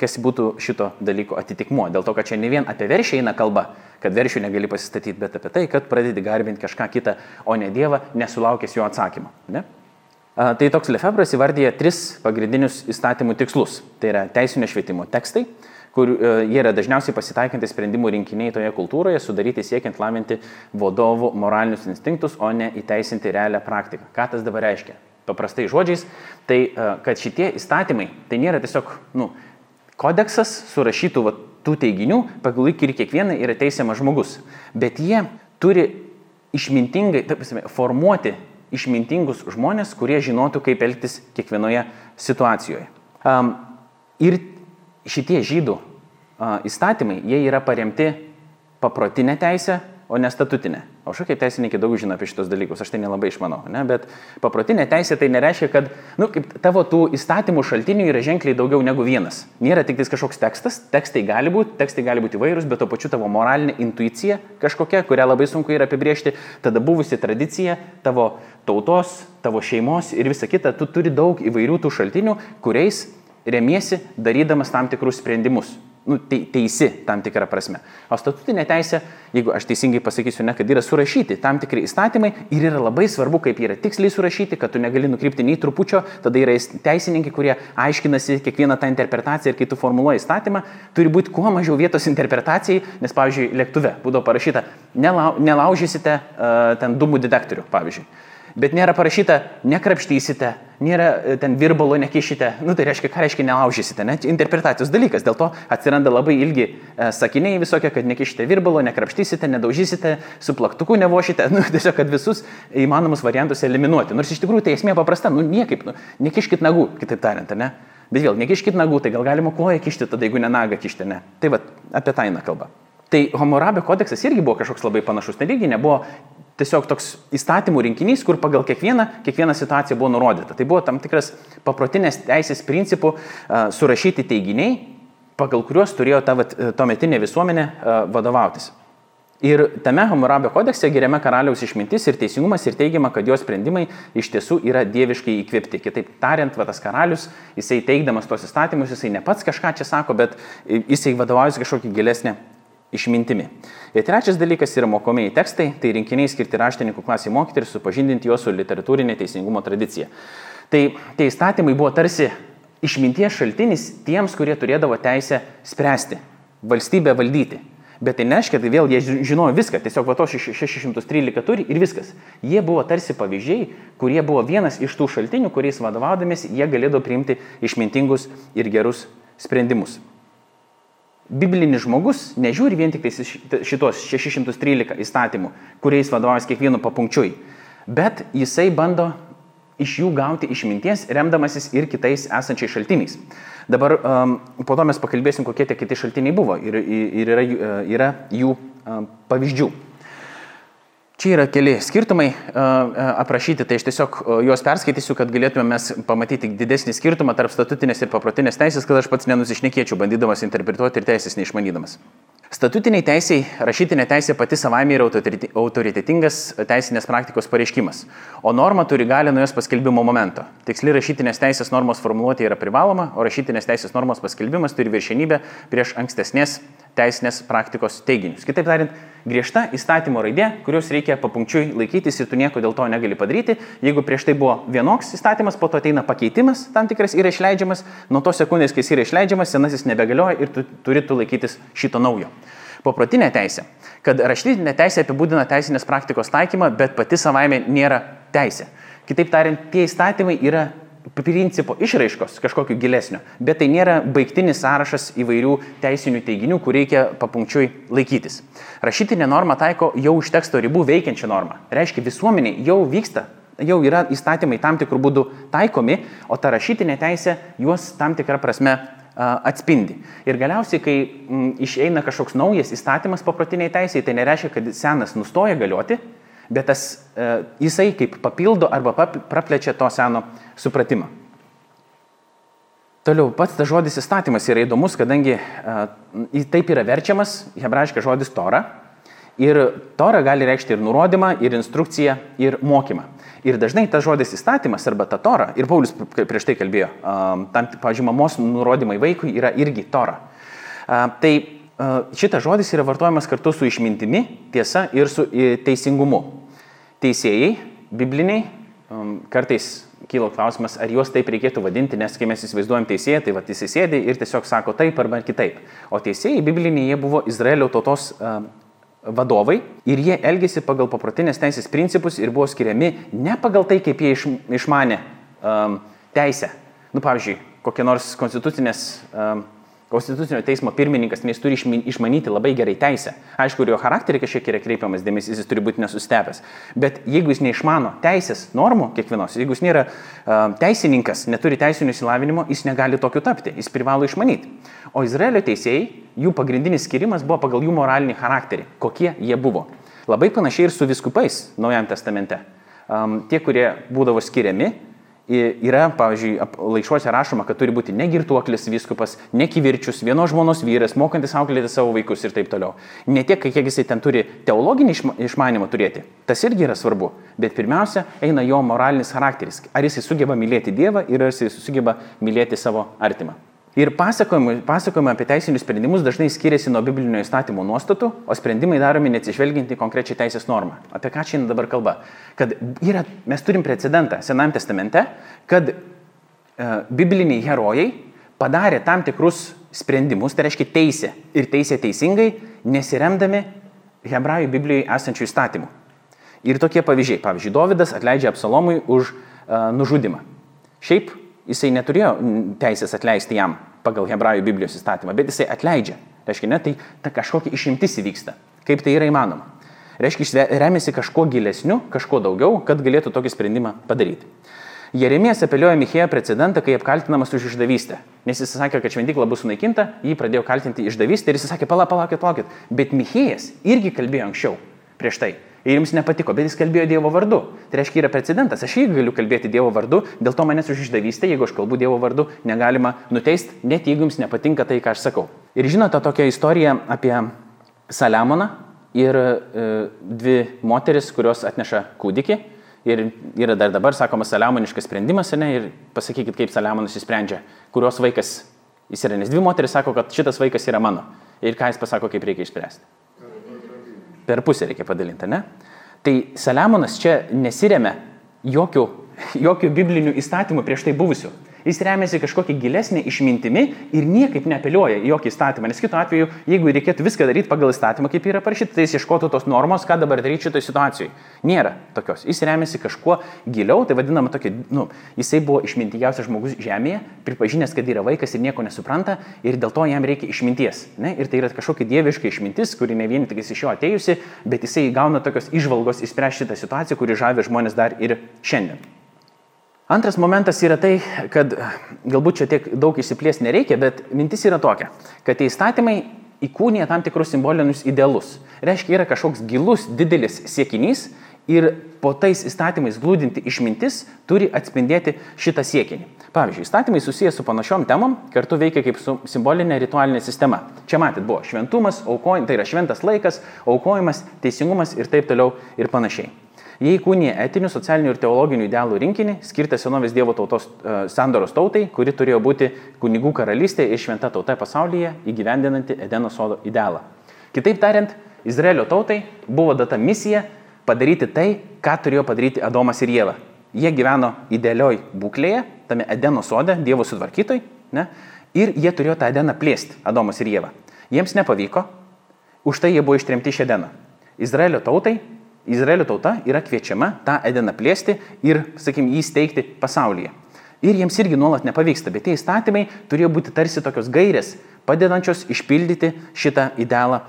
kas būtų šito dalyko atitikmuo. Dėl to, kad čia ne vien apie veršį eina kalba, kad veršių negali pasistatyti, bet apie tai, kad pradedi garbinti kažką kitą, o ne Dievą, nesulaukęs jo atsakymo. Ne? Tai toks Lefebvras įvardyja tris pagrindinius įstatymų tikslus. Tai yra teisinio švietimo tekstai, kur e, jie yra dažniausiai pasitaikantis sprendimų rinkiniai toje kultūroje, sudaryti siekiant lavinti vadovų moralinius instinktus, o ne įteisinti realią praktiką. Ką tas dabar reiškia? Paprastai žodžiais, tai e, kad šitie įstatymai, tai nėra tiesiog nu, kodeksas surašytų va, tų teiginių, pagal kurį kiekvieną yra teisiamas žmogus, bet jie turi išmintingai, taip pasime, formuoti išmintingus žmonės, kurie žinotų, kaip elgtis kiekvienoje situacijoje. Ir šitie žydų įstatymai, jie yra paremti paprotinė teisė, o ne statutinė. O aš kaip teisininkai daug žino apie šitos dalykus, aš tai nelabai išmanau, ne? bet paprotinė teisė tai nereiškia, kad nu, tavo tų įstatymų šaltinių yra ženkliai daugiau negu vienas. Nėra tik kažkoks tekstas, tekstai gali būti, tekstai gali būti įvairūs, bet to pačiu tavo moralinė intuicija kažkokia, kurią labai sunku yra apibriežti, tada buvusi tradicija, tavo tautos, tavo šeimos ir visa kita, tu turi daug įvairių tų šaltinių, kuriais remiesi darydamas tam tikrus sprendimus nu, teisi tam tikrą prasme. O statutinė teisė, jeigu aš teisingai pasakysiu, ne, kad yra surašyti tam tikri įstatymai ir yra labai svarbu, kaip yra tiksliai surašyti, kad tu negali nukrypti nei trupučio, tada yra teisininkai, kurie aiškinasi kiekvieną tą interpretaciją ir kai tu formuluoji įstatymą, turi būti kuo mažiau vietos interpretacijai, nes, pavyzdžiui, lėktuve būdavo parašyta, nelau, nelaužysite uh, ten dūmų detektorių, pavyzdžiui. Bet nėra parašyta, nekrapštysite, nėra e, ten virbalo nekišite, nu tai reiškia, ką reiškia nelaužysite, ne? Interpretacijos dalykas, dėl to atsiranda labai ilgi e, sakiniai visokie, kad nekišite virbalo, nekrapštysite, nedaužysite, su plaktuku nevošite, <laughs> nu tiesiog, kad visus įmanomus variantus eliminuoti. Nors iš tikrųjų tai esmė paprasta, nu niekaip, nu, nekiškit nagų, kitaip tariant, ne? Bet vėl, nekiškit nagų, tai gal galima koją kišti, tada jeigu ne nagą kišti, ne? Tai va, apie tą eina kalba. Tai Homorabio kodeksas irgi buvo kažkoks labai panašus, irgi nebuvo tiesiog toks įstatymų rinkinys, kur pagal kiekvieną, kiekvieną situaciją buvo nurodyta. Tai buvo tam tikras paprotinės teisės principų surašyti teiginiai, pagal kuriuos turėjo ta tuometinė visuomenė vadovautis. Ir tame Hamurabio kodekse geriame karaliaus išmintis ir teisingumas ir teigiama, kad jo sprendimai iš tiesų yra dieviškai įkvėpti. Kitaip tariant, va, tas karalius, jisai teikdamas tos įstatymus, jisai ne pats kažką čia sako, bet jisai vadovaujasi kažkokį gilesnį išmintimi. Ir trečias dalykas yra mokomieji tekstai, tai rinkiniai skirti raštininkų klasiai mokyti ir supažindinti juos su literatūrinė teisingumo tradicija. Tai tie įstatymai buvo tarsi išminties šaltinis tiems, kurie turėdavo teisę spręsti, valstybę valdyti. Bet tai nereiškia, tai vėl jie žinojo viską, tiesiog va to 613 turi ir viskas. Jie buvo tarsi pavyzdžiai, kurie buvo vienas iš tų šaltinių, kuriais vadovaudamėsi jie galėdavo priimti išmintingus ir gerus sprendimus biblinis žmogus nežiūri vien tik šitos 613 įstatymų, kuriais vadovaujas kiekvienu papunkčiui, bet jisai bando iš jų gauti išminties, remdamasis ir kitais esančiais šaltiniais. Dabar um, po to mes pakalbėsim, kokie tie kiti šaltiniai buvo ir, ir yra, yra jų um, pavyzdžių. Čia yra keli skirtumai aprašyti, tai aš tiesiog juos perskaitysiu, kad galėtume mes pamatyti didesnį skirtumą tarp statutinės ir paprotinės teisės, kad aš pats nenusišnekėčiau, bandydamas interpretuoti ir teisės neišmanydamas. Statutiniai teisiai, rašytinė teisė pati savaime yra autoritetingas teisinės praktikos pareiškimas, o norma turi galę nuo jos paskelbimo momento. Tiksli rašytinės teisės normos formuluotė yra privaloma, o rašytinės teisės normos paskelbimas turi viršenybę prieš ankstesnės teisinės praktikos teiginius. Kitaip tariant, griežta įstatymo raidė, kurios reikia papunkčiui laikytis ir tu nieko dėl to negali padaryti. Jeigu prieš tai buvo vienoks įstatymas, po to ateina pakeitimas, tam tikras yra išleidžiamas, nuo tos sekundės, kai jis yra išleidžiamas, senasis nebegalioja ir tu turi tu laikytis šito naujo. Poprotinė teisė, kad rašytinė teisė apibūdina teisinės praktikos taikymą, bet pati savaime nėra teisė. Kitaip tariant, tie įstatymai yra principo išraiškos kažkokio gilesnio, bet tai nėra baigtinis sąrašas įvairių teisinių teiginių, kur reikia papunkčiui laikytis. Rašytinė norma taiko jau už teksto ribų veikiančią normą. Reiškia, visuomenė jau vyksta, jau yra įstatymai tam tikrų būdų taikomi, o ta rašytinė teisė juos tam tikrą prasme atspindi. Ir galiausiai, kai m, išeina kažkoks naujas įstatymas paprotiniai teisėjai, tai nereiškia, kad senas nustoja galioti, bet tas, e, jisai kaip papildo arba praplečia to seno supratimą. Toliau, pats tas žodis įstatymas yra įdomus, kadangi uh, taip yra verčiamas hebrajiškas žodis tora. Ir tora gali reikšti ir nurodymą, ir instrukciją, ir mokymą. Ir dažnai tas žodis įstatymas arba ta tora, ir Paulius prieš tai kalbėjo, tam, pavyzdžiui, mamos nurodymai vaikui yra irgi tora. Tai šitas žodis yra vartojamas kartu su išmintimi, tiesa ir su teisingumu. Teisėjai, bibliniai, um, kartais kilo klausimas, ar juos taip reikėtų vadinti, nes kai mes įsivaizduojam teisėją, tai va jis sėdi ir tiesiog sako taip arba kitaip. O teisėjai bibliniai jie buvo Izraelio tautos vadovai ir jie elgėsi pagal paprotinės teisės principus ir buvo skiriami ne pagal tai, kaip jie iš, išmane um, teisę. Nu, pavyzdžiui, kokie nors konstitucinės um, Konstitucinio teismo pirmininkas, nes turi išmanyti labai gerai teisę. Aišku, ir jo charakterį kažkiek yra kreipiamas dėmesys, jis turi būti nesustebęs. Bet jeigu jis neišmano teisės normų kiekvienos, jeigu jis nėra uh, teisininkas, neturi teisinio įsilavinimo, jis negali tokiu tapti, jis privalo išmanyti. O Izraelio teisėjai, jų pagrindinis skirimas buvo pagal jų moralinį charakterį, kokie jie buvo. Labai panašiai ir su viskupais Naujajame testamente. Um, tie, kurie būdavo skiriami, yra, pavyzdžiui, laiškuose rašoma, kad turi būti negirtuoklis viskupas, nekivirčius, vienos žmonos vyras, mokantis auklėti savo vaikus ir taip toliau. Ne tiek, kiek jisai ten turi teologinį išmanimą turėti, tas irgi yra svarbu, bet pirmiausia eina jo moralinis charakteris. Ar jisai sugeba mylėti Dievą ir ar jisai sugeba mylėti savo artimą. Ir pasakojimai, pasakojimai apie teisinius sprendimus dažnai skiriasi nuo biblinio įstatymo nuostatų, o sprendimai daromi neatsižvelgiant į konkrečią teisės normą. Apie ką čia dabar kalba? Kad yra, mes turim precedentą Senajame testamente, kad e, bibliniai herojai padarė tam tikrus sprendimus, tai reiškia teisė ir teisė teisingai, nesiremdami hebrajų Biblijoje esančių įstatymų. Ir tokie pavyzdžiai. Pavyzdžiui, Dovydas atleidžia Apsalomui už uh, nužudimą. Šiaip jisai neturėjo teisės atleisti jam pagal Hebrajų Biblijos įstatymą, bet jisai atleidžia. Reiškia, ne, tai ta kažkokia išimtis įvyksta. Kaip tai yra įmanoma? Reiškia, jis remiasi kažkuo gilesniu, kažkuo daugiau, kad galėtų tokį sprendimą padaryti. Jeremijas apeliuoja Michėją precedentą, kai apkaltinamas už išdavystę. Nes jis sakė, kad šventykla bus sunaikinta, jį pradėjo kaltinti išdavystę ir jis sakė, palauk, palaukit, palaukit. Bet Michėjas irgi kalbėjo anksčiau, prieš tai. Ir jums nepatiko, bet jis kalbėjo Dievo vardu. Tai reiškia, yra precedentas. Aš irgi galiu kalbėti Dievo vardu, dėl to manęs už išdavystę, jeigu aš kalbu Dievo vardu, negalima nuteisti, net jeigu jums nepatinka tai, ką aš sakau. Ir žinote tokią istoriją apie Saliamoną ir e, dvi moteris, kurios atneša kūdikį. Ir yra dar dabar sakomas saliamoniškas sprendimas, ne, ir pasakykit, kaip Saliamonas įsprendžia, kurios vaikas jis yra. Nes dvi moteris sako, kad šitas vaikas yra mano. Ir ką jis pasako, kaip reikia išspręsti per pusę reikia padalinti, ne? Tai Saliamonas čia nesiremia jokių, jokių biblinių įstatymų prieš tai buvusių. Jis remiasi kažkokia gilesnė išmintimi ir niekaip neapeliuoja į jokį įstatymą. Nes kitu atveju, jeigu reikėtų viską daryti pagal įstatymą, kaip yra parašyta, tai jis ieškotų tos normos, ką dabar daryti šitoje situacijoje. Nėra tokios. Jis remiasi kažkuo giliau, tai vadinama tokia, nu, jisai buvo išmintingiausias žmogus žemėje, pripažinęs, kad yra vaikas ir nieko nesupranta ir dėl to jam reikia išminties. Ne? Ir tai yra kažkokia dieviška išmintis, kuri ne vien tik iš jo atėjusi, bet jisai gauna tokios išvalgos įspręsti šitą situaciją, kuri žavi žmonės dar ir šiandien. Antras momentas yra tai, kad galbūt čia tiek daug išsiplės nereikia, bet mintis yra tokia, kad tie įstatymai įkūnija tam tikrus simbolinius idealus. Reiškia, yra kažkoks gilus, didelis siekinys ir po tais įstatymais glūdinti išmintis turi atspindėti šitą siekinį. Pavyzdžiui, įstatymai susijęs su panašiom temom kartu veikia kaip su simbolinė ritualinė sistema. Čia matyt buvo šventumas, aukojimas, tai yra šventas laikas, aukojimas, teisingumas ir taip toliau ir panašiai. Jie įkūnė etinių, socialinių ir teologinių idealų rinkinį, skirtą senovės Dievo tautos uh, sandoros tautai, kuri turėjo būti kunigų karalystė ir šventa tauta pasaulyje, įgyvendinanti Edeno sodo idealą. Kitaip tariant, Izraelio tautai buvo data misija padaryti tai, ką turėjo padaryti Adomas ir Jėva. Jie gyveno idealioj būklėje, tame Edeno sode, Dievo sutvarkytoj, ne? ir jie turėjo tą Edeną plėsti, Adomas ir Jėva. Jiems nepavyko, už tai jie buvo ištremti iš Edeno. Izraelio tautai Izraelio tauta yra kviečiama tą Edeną plėsti ir, sakykim, jį steigti pasaulyje. Ir jiems irgi nuolat nepavyksta, bet tie įstatymai turėjo būti tarsi tokios gairės, padedančios išpildyti šitą idealą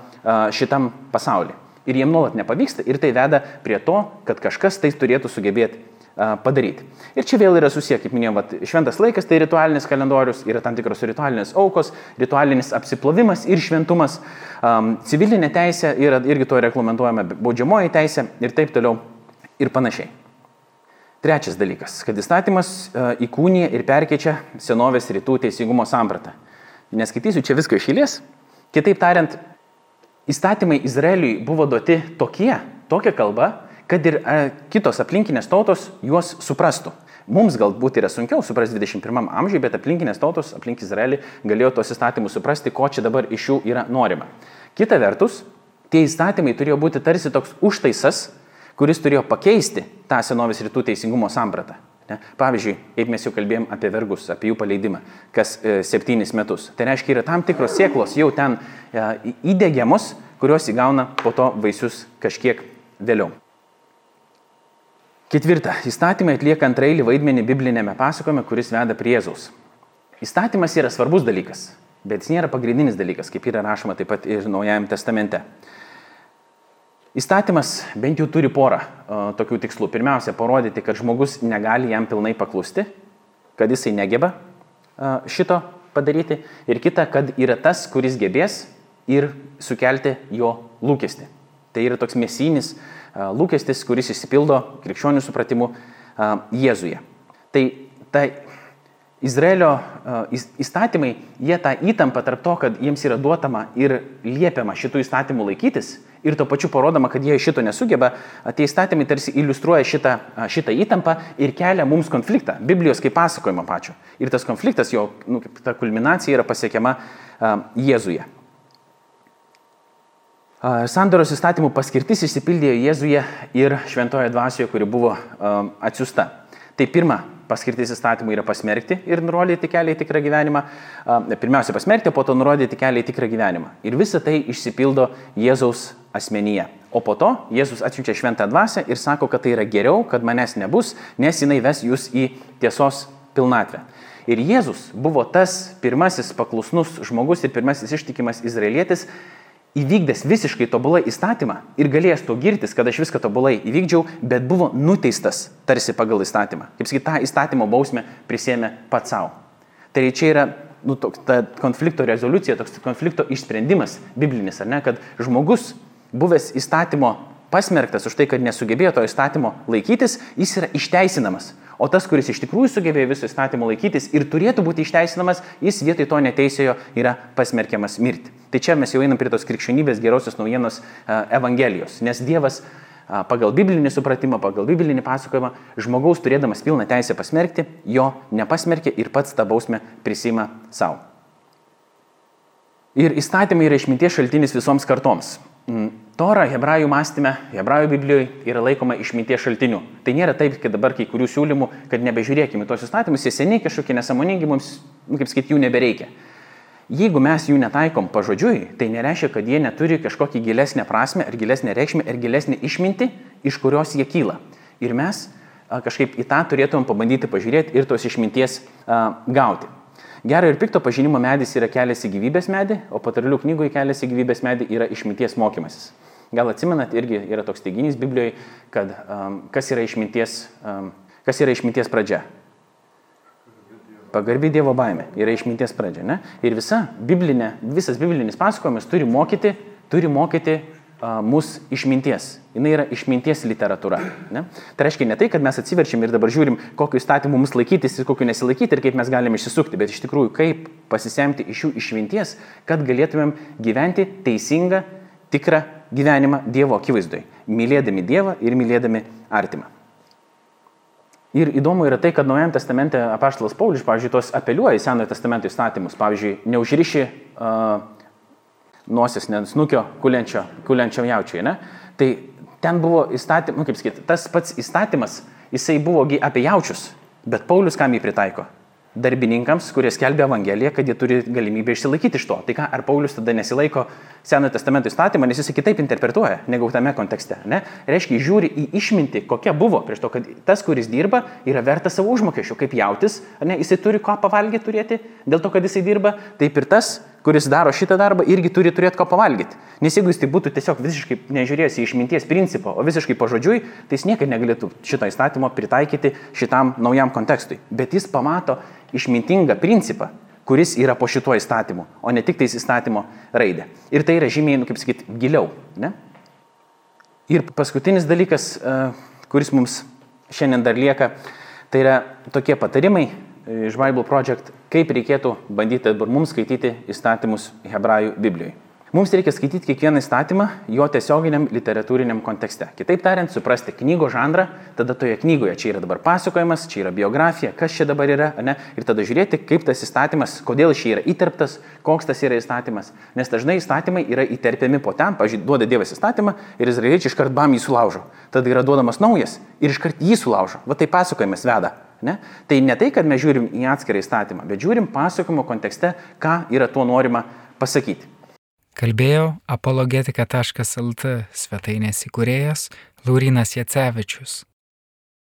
šitam pasauliu. Ir jiems nuolat nepavyksta ir tai veda prie to, kad kažkas tai turėtų sugebėti padaryti. Ir čia vėl yra susiję, kaip minėjau, vat, šventas laikas tai ritualinis kalendorius, yra tam tikros ritualinės aukos, ritualinis apsiplovimas ir šventumas, um, civilinė teisė yra irgi to reglamentuojama baudžiamoji teisė ir taip toliau ir panašiai. Trečias dalykas, kad įstatymas uh, įkūnija ir perkeičia senovės rytų teisingumo sampratą. Neskaitysiu čia visko išėlės. Kitaip tariant, įstatymai Izraeliui buvo duoti tokie, tokia kalba, kad ir e, kitos aplinkinės tautos juos suprastų. Mums galbūt yra sunkiau suprasti 21 amžiui, bet aplinkinės tautos aplink Izraelį galėjo tos įstatymus suprasti, ko čia dabar iš jų yra norima. Kita vertus, tie įstatymai turėjo būti tarsi toks užtaisas, kuris turėjo pakeisti tą senovės rytų teisingumo sampratą. Ne? Pavyzdžiui, kaip mes jau kalbėjom apie vergus, apie jų paleidimą, kas e, septynis metus. Tai reiškia, yra tam tikros sėklos jau ten e, įdėgiamos, kurios įgauna po to vaisius kažkiek vėliau. Ketvirta. Įstatymai atlieka antrailį vaidmenį biblinėme pasakojime, kuris veda prie Jėzaus. Įstatymas yra svarbus dalykas, bet jis nėra pagrindinis dalykas, kaip yra rašoma taip pat ir Naujajame testamente. Įstatymas bent jau turi porą o, tokių tikslų. Pirmiausia, parodyti, kad žmogus negali jam pilnai paklusti, kad jisai negeba o, šito padaryti. Ir kita, kad yra tas, kuris gebės ir sukelti jo lūkesti. Tai yra toks mesinis lūkestis, kuris įsipildo krikščionių supratimu Jėzuje. Tai ta Izraelio įstatymai, jie tą įtampą tarp to, kad jiems yra duotama ir liepiama šitų įstatymų laikytis ir tuo pačiu parodoma, kad jie šito nesugeba, tie įstatymai tarsi iliustruoja šitą, šitą įtampą ir kelia mums konfliktą, Biblijos kaip pasakojimo pačio. Ir tas konfliktas, jo nu, ta kulminacija yra pasiekiama Jėzuje. Sandoros įstatymų paskirtis išsipildė Jėzuje ir šventoje dvasioje, kuri buvo atsiusta. Tai pirma, paskirtis įstatymų yra pasmerkti ir nurodyti kelią į tikrą gyvenimą. Pirmiausia, pasmerkti, po to nurodyti kelią į tikrą gyvenimą. Ir visa tai išsipildo Jėzaus asmenyje. O po to Jėzus atsiunčia šventą dvasę ir sako, kad tai yra geriau, kad manęs nebus, nes jinai ves jūs į tiesos pilnatvę. Ir Jėzus buvo tas pirmasis paklusnus žmogus ir pirmasis ištikimas izraelietis, įvykdęs visiškai tobulai įstatymą ir galėjęs to girtis, kad aš viską tobulai įvykdžiau, bet buvo nuteistas tarsi pagal įstatymą. Kaip sakyt, tą įstatymo bausmę prisėmė pats savo. Tai čia yra nu, toks, ta konflikto rezoliucija, toks konflikto išsprendimas biblinis, ar ne, kad žmogus, buvęs įstatymo pasmerktas už tai, kad nesugebėjo to įstatymo laikytis, jis yra išteisinamas. O tas, kuris iš tikrųjų sugebėjo viso įstatymo laikytis ir turėtų būti išteisinamas, jis vietoj to neteisėjo yra pasmerkiamas mirti. Tai čia mes jau einam prie tos krikščionybės gerosios naujienos Evangelijos. Nes Dievas pagal biblinį supratimą, pagal biblinį pasakojimą, žmogaus turėdamas pilną teisę pasmerkti, jo nepasmerkė ir pats tą bausmę prisima savo. Ir įstatymai yra išminties šaltinis visoms kartoms. Mm, Tora hebrajų mąstyme, hebrajų Biblijoje yra laikoma išminties šaltiniu. Tai nėra taip, kad dabar kai kurių siūlymų, kad nebežiūrėkime tos įstatymus, jie seniai kažkokie nesąmoningi, mums, nu, kaip sakyti, jų nebereikia. Jeigu mes jų netaikom pažodžiui, tai nereiškia, kad jie neturi kažkokį gilesnę prasme, ar gilesnę reikšmę, ar gilesnę išmintį, iš kurios jie kyla. Ir mes kažkaip į tą turėtumėm pabandyti pažiūrėti ir tos išminties a, gauti. Gero ir pikto pažinimo medis yra kelias į gyvybės medį, o patarlių knygoje kelias į gyvybės medį yra išminties mokymasis. Gal atsimenat, irgi yra toks teiginys Biblijoje, kad um, kas, yra išminties, um, kas yra išminties pradžia. Pagarbi Dievo baime yra išminties pradžia. Ne? Ir visa biblinė, visas biblinis pasakojimas turi mokyti, turi mokyti mus išminties. Jis yra išminties literatūra. Ne? Tai reiškia ne tai, kad mes atsiverčiam ir dabar žiūrim, kokiu įstatymu mums laikytis ir kokiu nesilaikyti ir kaip mes galime išsisukti, bet iš tikrųjų kaip pasisemti iš jų išminties, kad galėtumėm gyventi teisingą, tikrą gyvenimą Dievo akivaizdoj, mylėdami Dievą ir mylėdami artimą. Ir įdomu yra tai, kad Naujajame testamente apaštalas Paulius, pavyzdžiui, tos apeliuoja į Senojo testamento įstatymus. Pavyzdžiui, neužriši uh, nosis, nesnukio, kuliančio, kuliančio jaučiai, ne? Tai ten buvo įstatymas, nu kaip sakyti, tas pats įstatymas, jisai buvo apie jaučius, bet Paulius kam jį pritaiko? darbininkams, kurie skelbia Evangeliją, kad jie turi galimybę išsilaikyti iš to. Tai ką, ar Paulius tada nesilaiko Senojo testamento įstatymą, nes jis kitaip interpretuoja, negu tame kontekste. Ne? Reiškia, žiūri į išmintį, kokia buvo prieš to, kad tas, kuris dirba, yra vertas savo užmokesčio, kaip jautis, ne? jisai turi ką pavalgyti turėti, dėl to, kad jisai dirba, taip ir tas, kuris daro šitą darbą, irgi turi turėti ką pavalgyti. Nes jeigu jis tai būtų tiesiog visiškai nežiūrėjęs į išminties principą, o visiškai pažodžiui, tai jis niekada negalėtų šito įstatymo pritaikyti šitam naujam kontekstui. Bet jis pamato išmintingą principą, kuris yra po šituo įstatymu, o ne tik tais įstatymo raidė. Ir tai yra žymiai, nu, kaip sakyti, giliau. Ne? Ir paskutinis dalykas, e, kuris mums šiandien dar lieka, tai yra tokie patarimai iš Bible Project, kaip reikėtų bandyti dabar mums skaityti įstatymus hebrajų Biblijoje. Mums reikia skaityti kiekvieną įstatymą jo tiesioginiam literatūriniam kontekste. Kitaip tariant, suprasti knygo žanrą, tada toje knygoje čia yra dabar pasakojimas, čia yra biografija, kas čia dabar yra, ne? ir tada žiūrėti, kaip tas įstatymas, kodėl šį yra įterptas, koks tas yra įstatymas. Nes dažnai įstatymai yra įterpiami po ten, pažiūrėjau, duoda Dievas įstatymą ir izraeliečiai iškart bam jį sulaužo. Tada yra duodamas naujas ir iškart jį sulaužo. Va tai pasakojimas veda. Ne? Tai ne tai, kad mes žiūrim į atskirą įstatymą, bet žiūrim pasakojimo kontekste, ką yra tuo norima pasakyti. Kalbėjo apologetika.lt svetainės įkūrėjas Laurinas Jacevičius.